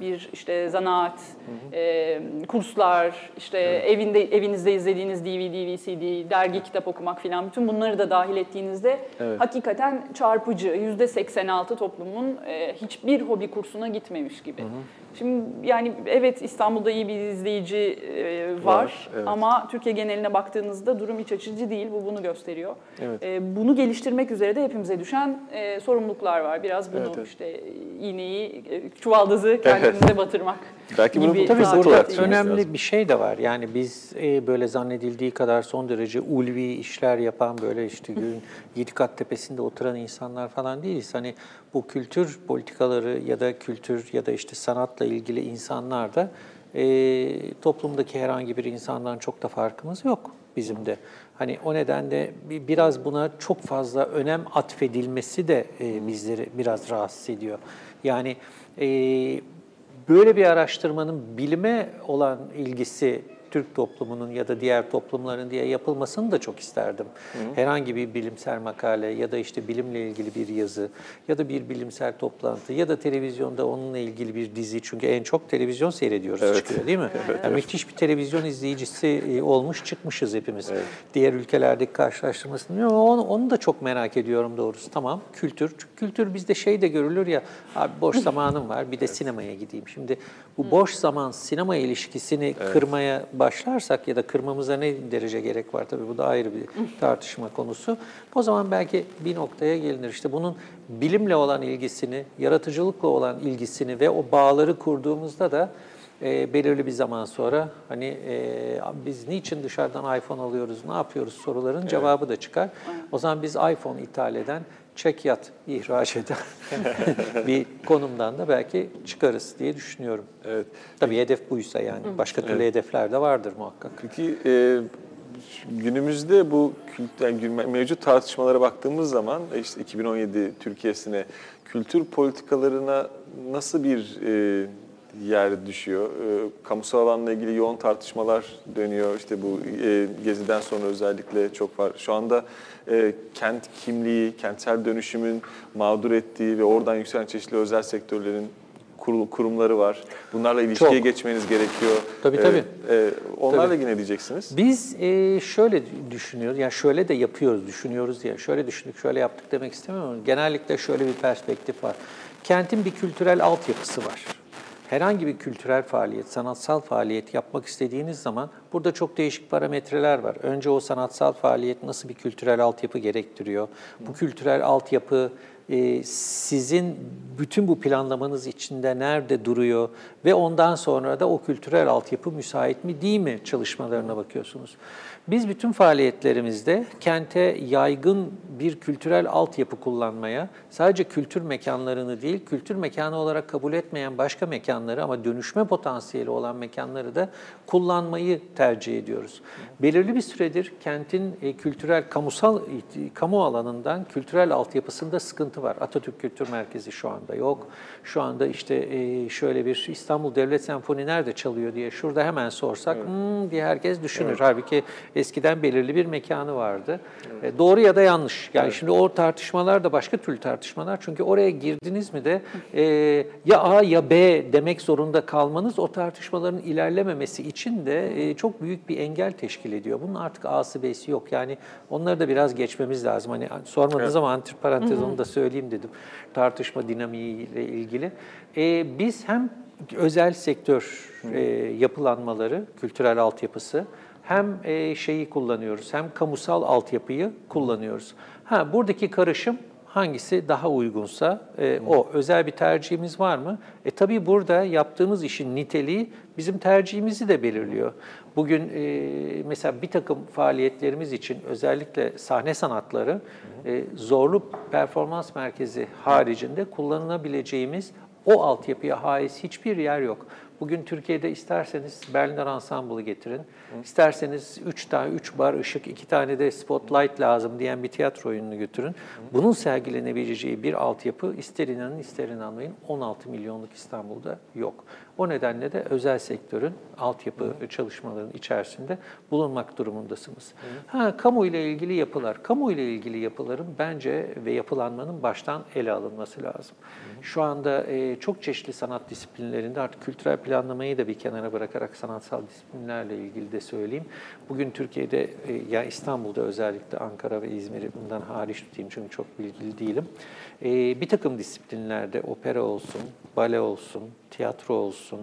bir işte zanaat, e, kurslar, işte evinde evinizde izlediğiniz DVD, VCD, dergi, kitap okumak filan bütün bunları da dahil ettiğinizde Evet. hakikaten çarpıcı. Yüzde 86 toplumun e, hiçbir hobi kursuna gitmemiş gibi. Şimdi yani evet İstanbul'da iyi bir izleyici e, var, Var, evet. ama Türkiye geneline baktığınızda durum iç açıcı değil. Bu bunu gösteriyor. Evet. E, bunu geliştirmek üzere de hepimize düşen e, sorumluluklar var. Biraz bunu Evet, evet. işte iğneyi, e, çuvaldızı kendimize batırmak Belki bunu gibi Tabii burada önemli lazım. bir şey de var. Yani biz e, böyle zannedildiği kadar son derece ulvi işler yapan böyle işte gün yedi kat tepesinde oturan insanlar falan değiliz. Hani bu kültür politikaları ya da kültür ya da işte sanatla ilgili insanlar da e, toplumdaki herhangi bir insandan çok da farkımız yok bizim de. Hani o nedenle bi- biraz buna çok fazla önem atfedilmesi de e, bizleri biraz rahatsız ediyor. Yani e, Böyle bir araştırmanın bilime olan ilgisi Türk toplumunun ya da diğer toplumların diye yapılmasını da çok isterdim. Herhangi bir bilimsel makale ya da işte bilimle ilgili bir yazı ya da bir bilimsel toplantı ya da televizyonda onunla ilgili bir dizi. Çünkü en çok televizyon seyrediyoruz çıkıyor değil mi? Yani müthiş bir televizyon izleyicisi e, olmuş çıkmışız hepimiz. Diğer ülkelerdeki karşılaştırmasını bilmiyorum ama onu, onu da çok merak ediyorum doğrusu. Tamam kültür. Çünkü kültür bizde şey de görülür ya abi boş zamanım var bir de sinemaya gideyim. Şimdi bu boş zaman sinema ilişkisini kırmaya başlarsak ya da kırmamıza ne derece gerek var tabii bu da ayrı bir tartışma konusu. O zaman belki bir noktaya gelinir. İşte bunun bilimle olan ilgisini, yaratıcılıkla olan ilgisini ve o bağları kurduğumuzda da e, belirli bir zaman sonra hani e, biz niçin dışarıdan iPhone alıyoruz, ne yapıyoruz soruların cevabı da çıkar. O zaman biz iPhone ithal eden, çekyat ihraç eden bir konumdan da belki çıkarız diye düşünüyorum. Evet. Tabii hedef buysa yani. Başka türlü hedefler de vardır muhakkak. Peki e, günümüzde bu kült- yani gün- mevcut tartışmalara baktığımız zaman e, işte 2017 Türkiye'sine kültür politikalarına nasıl bir e, yer düşüyor? E, kamusal alanla ilgili yoğun tartışmalar dönüyor. İşte bu e, geziden sonra özellikle çok var. Şu anda e, kent kimliği, kentsel dönüşümün mağdur ettiği ve oradan yükselen çeşitli özel sektörlerin kurul- kurumları var. Bunlarla ilişkiye Çok. geçmeniz gerekiyor. Tabii, E, tabii. e, onlarla Tabii. ilgili ne diyeceksiniz? Biz e, şöyle düşünüyoruz, yani şöyle de yapıyoruz, düşünüyoruz diye. Şöyle düşündük, şöyle yaptık demek istemiyorum genellikle şöyle bir perspektif var. Kentin bir kültürel altyapısı var. Herhangi bir kültürel faaliyet, sanatsal faaliyet yapmak istediğiniz zaman burada çok değişik parametreler var. Önce o sanatsal faaliyet nasıl bir kültürel altyapı gerektiriyor? Bu kültürel altyapı e, sizin bütün bu planlamanız içinde nerede duruyor ve ondan sonra da o kültürel altyapı müsait mi değil mi çalışmalarına bakıyorsunuz. Biz bütün faaliyetlerimizde kente yaygın bir kültürel altyapı kullanmaya, sadece kültür mekanlarını değil, kültür mekanı olarak kabul etmeyen başka mekanları ama dönüşme potansiyeli olan mekanları da kullanmayı tercih ediyoruz. Belirli bir süredir kentin e, kültürel, kamusal, kamu alanından kültürel altyapısında sıkıntı var. Atatürk Kültür Merkezi şu anda yok. Şu anda işte e, şöyle bir İstanbul Devlet Senfoni nerede çalıyor diye şurada hemen sorsak "Hmm," diye herkes düşünür. Halbuki eskiden belirli bir mekanı vardı. E, Doğru ya da yanlış. Yani şimdi o tartışmalar da başka türlü tartışmalar. Çünkü oraya girdiniz mi de e, ya A ya B demek zorunda kalmanız o tartışmaların ilerlememesi için de e, çok büyük bir engel teşkil ediyor. Bunun artık A'sı B'si yok. Yani onları da biraz geçmemiz lazım. Hani sormadığınız ama antiparantez onu da söyleyeyim dedim. Tartışma dinamiğiyle ilgili. E, biz hem özel sektör e, yapılanmaları, kültürel altyapısı hem e, şeyi kullanıyoruz, hem kamusal altyapıyı kullanıyoruz. Ha buradaki karışım hangisi daha uygunsa e, o. Özel bir tercihimiz var mı? E tabii burada yaptığımız işin niteliği bizim tercihimizi de belirliyor. Bugün e, mesela bir takım faaliyetlerimiz için özellikle sahne sanatları e, zorlu performans merkezi haricinde kullanılabileceğimiz o altyapıya haiz hiçbir yer yok. Bugün Türkiye'de isterseniz Berliner Ensemble'ı getirin, isterseniz 3 tane 3 bar ışık, 2 tane de spotlight lazım diyen bir tiyatro oyununu götürün. Bunun sergilenebileceği bir altyapı ister inanın ister inanmayın 16 milyonluk İstanbul'da yok. O nedenle de özel sektörün altyapı çalışmalarının içerisinde bulunmak durumundasınız. Ha, kamu ile ilgili yapılar. Kamu ile ilgili yapıların bence ve yapılanmanın baştan ele alınması lazım. Şu anda e, çok çeşitli sanat disiplinlerinde artık kültürel planlamayı da bir kenara bırakarak sanatsal disiplinlerle ilgili de söyleyeyim. Bugün Türkiye'de, e, ya İstanbul'da özellikle Ankara ve İzmir'i bundan hariç tutayım çünkü çok bilgili değilim. E, bir takım disiplinlerde opera olsun, bale olsun, tiyatro olsun,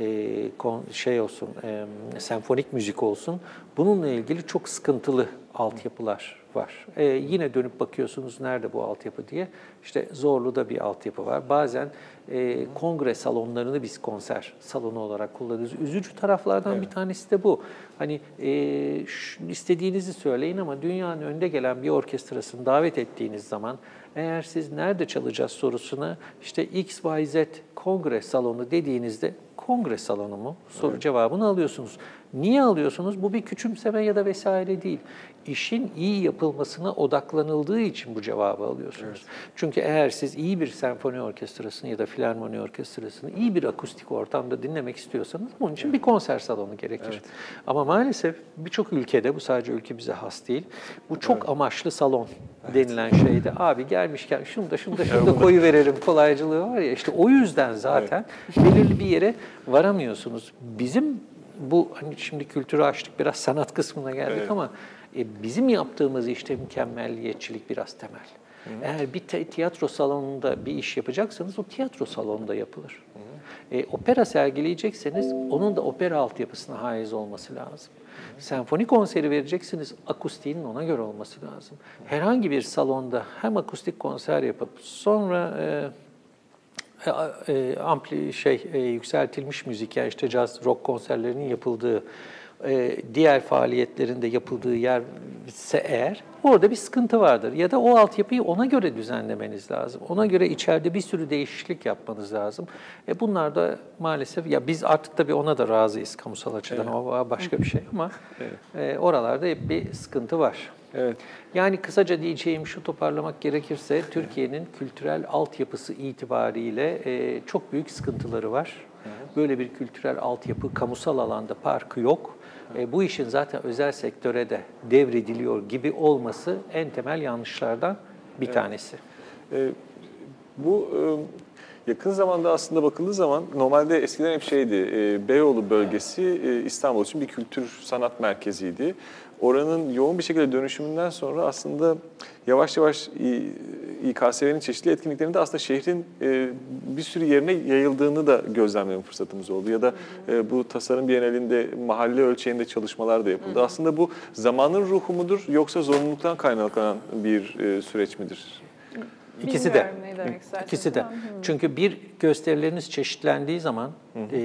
e, kon, şey olsun, e, senfonik müzik olsun. Bununla ilgili çok sıkıntılı altyapılar var. E, yine dönüp bakıyorsunuz nerede bu altyapı diye. İşte Zorlu'da bir altyapı var. Bazen e, kongre salonlarını biz konser salonu olarak kullanıyoruz. Üzücü taraflardan Evet. bir tanesi de bu. Hani e, şu, istediğinizi söyleyin ama dünyanın önde gelen bir orkestrasını davet ettiğiniz zaman eğer siz nerede çalacağız sorusuna işte X, Y, Z kongre salonu dediğinizde kongre salonu mu? Soru cevabını alıyorsunuz. Niye alıyorsunuz? Bu bir küçümseme ya da vesaire değil. İşin iyi yapılmasına odaklanıldığı için bu cevabı alıyorsunuz. Çünkü eğer siz iyi bir senfoni orkestrasını ya da filarmoni orkestrasını iyi bir akustik ortamda dinlemek istiyorsanız bunun için bir konser salonu gerekir. Ama maalesef birçok ülkede, bu sadece ülkemize has değil, bu çok amaçlı salon denilen şeyde abi gelmişken şunu da şunu da şunu da koyu verelim kolaycılığı var ya işte o yüzden zaten belirli bir yere varamıyorsunuz. Bizim bu hani şimdi kültürü açtık biraz sanat kısmına geldik Evet. ama e, bizim yaptığımız işte mükemmelliyetçilik biraz temel. Eğer bir tiyatro salonunda bir iş yapacaksanız o tiyatro salonunda yapılır. E, opera sergileyecekseniz onun da opera altyapısına haiz olması lazım. Senfoni konseri vereceksiniz, akustiğinin ona göre olması lazım. Herhangi bir salonda hem akustik konser yapıp sonra e, e, e, ampli şey e, yükseltilmiş müzik yani işte caz rock konserlerinin yapıldığı e, diğer faaliyetlerinde yapıldığı yer ise eğer orada bir sıkıntı vardır ya da o altyapıyı ona göre düzenlemeniz lazım. Ona göre içeride bir sürü değişiklik yapmanız lazım. E bunlar da maalesef ya biz artık tabii ona da razıyız kamusal açıdan o başka bir şey ama e, oralarda hep bir sıkıntı var. Evet. Yani kısaca diyeceğim şu toparlamak gerekirse Türkiye'nin kültürel altyapısı itibariyle e, çok büyük sıkıntıları var. Böyle bir kültürel altyapı kamusal alanda parkı yok. E, bu işin zaten özel sektöre de devrediliyor gibi olması en temel yanlışlardan bir tanesi. E, bu e, yakın zamanda aslında bakıldığı zaman normalde eskiden hep şeydi, e, Beyoğlu bölgesi e, İstanbul için bir kültür sanat merkeziydi. Oranın yoğun bir şekilde dönüşümünden sonra aslında yavaş yavaş İKSV'nin çeşitli etkinliklerinde aslında şehrin e, bir sürü yerine yayıldığını da gözlemleme fırsatımız oldu. Ya da e, bu tasarım bienalinde mahalle ölçeğinde çalışmalar da yapıldı. Aslında bu zamanın ruhu mudur yoksa zorunluluktan kaynaklanan bir e, süreç midir? İkisi de. İkisi de. hı. Çünkü bir gösterileriniz çeşitlendiği zaman eee,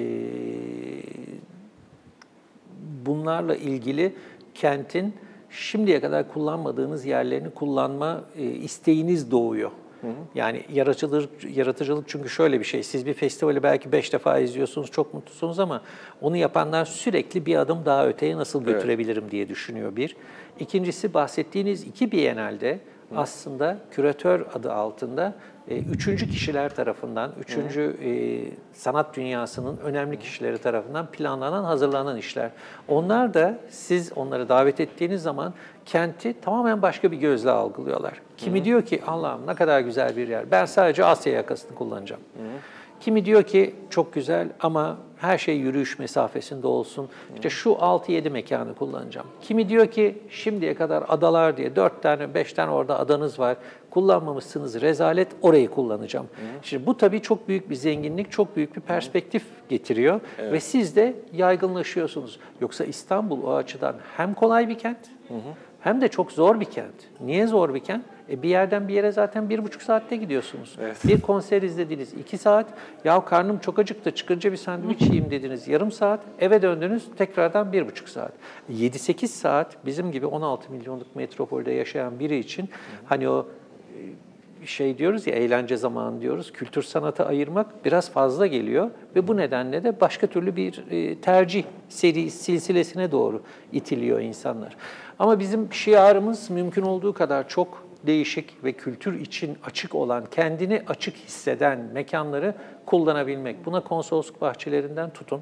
bunlarla ilgili kentin şimdiye kadar kullanmadığınız yerlerini kullanma e, isteğiniz doğuyor. Yani yaratıcılık, yaratıcılık çünkü şöyle bir şey. Siz bir festivali belki beş defa izliyorsunuz, çok mutlusunuz ama onu yapanlar sürekli bir adım daha öteye nasıl Evet. götürebilirim diye düşünüyor bir. İkincisi bahsettiğiniz iki bienalde aslında küratör adı altında e, üçüncü kişiler tarafından, üçüncü e, sanat dünyasının önemli kişileri tarafından planlanan, hazırlanan işler. Onlar da siz onları davet ettiğiniz zaman kenti tamamen başka bir gözle algılıyorlar. Kimi diyor ki Allah'ım ne kadar güzel bir yer, ben sadece Asya yakasını kullanacağım. Kimi diyor ki çok güzel ama her şey yürüyüş mesafesinde olsun. İşte şu 6-7 mekanı kullanacağım. Kimi diyor ki şimdiye kadar adalar diye 4 tane 5 tane orada adanız var. Kullanmamışsınız rezalet orayı kullanacağım. Şimdi bu tabii çok büyük bir zenginlik, çok büyük bir perspektif getiriyor. Ve siz de yaygınlaşıyorsunuz. Yoksa İstanbul o açıdan hem kolay bir kent hem de çok zor bir kent. Niye zor bir kent? E bir yerden bir yere zaten bir buçuk saatte gidiyorsunuz. Evet. Bir konser izlediniz iki saat. Ya karnım çok acıktı çıkınca bir sandviç yiyeyim dediniz yarım saat. Eve döndünüz tekrardan bir buçuk saat. 7-8 saat bizim gibi 16 milyonluk metropolde yaşayan biri için hani o e, şey diyoruz ya eğlence zamanı diyoruz. Kültür sanata ayırmak biraz fazla geliyor ve bu nedenle de başka türlü bir e, tercih seri silsilesine doğru itiliyor insanlar. Ama bizim şiarımız mümkün olduğu kadar çok değişik ve kültür için açık olan, kendini açık hisseden mekanları kullanabilmek. Buna konsolosluk bahçelerinden tutun.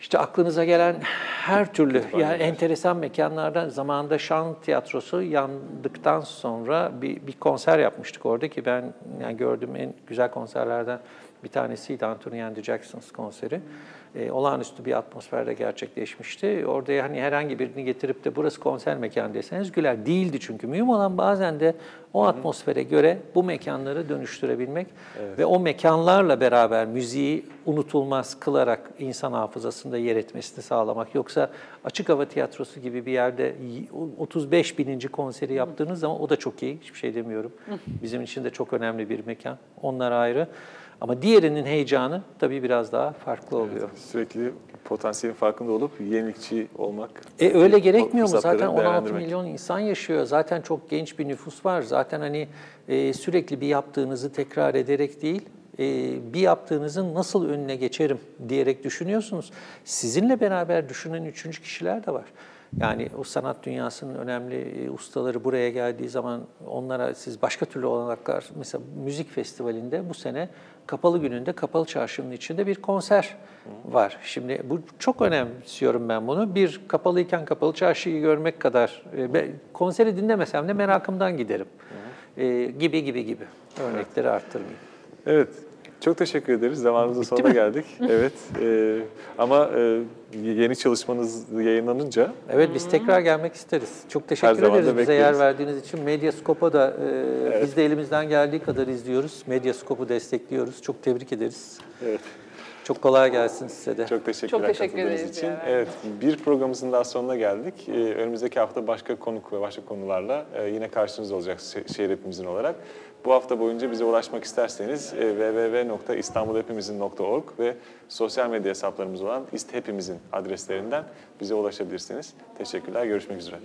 İşte aklınıza gelen her türlü yani enteresan mekanlardan zamanında Şan Tiyatrosu yandıktan sonra bir, bir konser yapmıştık orada ki ben yani gördüğüm en güzel konserlerden bir tanesiydi Anthony and the Jacksons konseri. Ee, olağanüstü bir atmosferde gerçekleşmişti. Orada hani herhangi birini getirip de burası konser mekanı deseniz güler. Değildi çünkü. Mühim olan bazen de o atmosfere göre bu mekanları dönüştürebilmek ve o mekanlarla beraber müziği unutulmaz kılarak insan hafızasında yer etmesini sağlamak. Yoksa açık hava tiyatrosu gibi bir yerde 35 bininci konseri yaptığınız zaman o da çok iyi. Hiçbir şey demiyorum. Bizim için de çok önemli bir mekan. Onlar ayrı. Ama diğerinin heyecanı tabii biraz daha farklı oluyor. Sürekli potansiyelin farkında olup yenilikçi olmak. E öyle gerekmiyor mu? Zaten 16 değerlendirmek. milyon insan yaşıyor. Zaten çok genç bir nüfus var. Zaten hani e, sürekli bir yaptığınızı tekrar ederek değil, e, bir yaptığınızın nasıl önüne geçerim diyerek düşünüyorsunuz. Sizinle beraber düşünen üçüncü kişiler de var. Yani o sanat dünyasının önemli e, ustaları buraya geldiği zaman onlara siz başka türlü olanaklar, mesela müzik festivalinde bu sene kapalı gününde kapalı çarşının içinde bir konser var. Şimdi bu çok önemsiyorum ben bunu. Bir kapalıyken kapalı çarşıyı görmek kadar e, konseri dinlemesem de merakımdan giderim. E, gibi gibi gibi. Örnekleri arttırmayayım. Evet. Çok teşekkür ederiz. Zamanımızın sonuna geldik. Evet. e, ama e, yeni çalışmanız yayınlanınca Evet biz tekrar gelmek isteriz. Çok teşekkür ederiz bize bekleriz. yer verdiğiniz için. Medyaskop'a da e, biz de elimizden geldiği kadar izliyoruz. Medyaskop'u destekliyoruz. Çok tebrik ederiz. evet. Çok kolay gelsin size de. Çok teşekkürler Çok teşekkür katıldığınız ederiz için. ya. Evet, bir programımızın daha sonuna geldik. Ee, önümüzdeki hafta başka konuk ve başka konularla e, yine karşınızda olacak şe- şehir hepimizin olarak. Bu hafta boyunca bize ulaşmak isterseniz e, www.istanbulhepimizin.org ve sosyal medya hesaplarımız olan istehepimizin adreslerinden bize ulaşabilirsiniz. Teşekkürler, görüşmek üzere.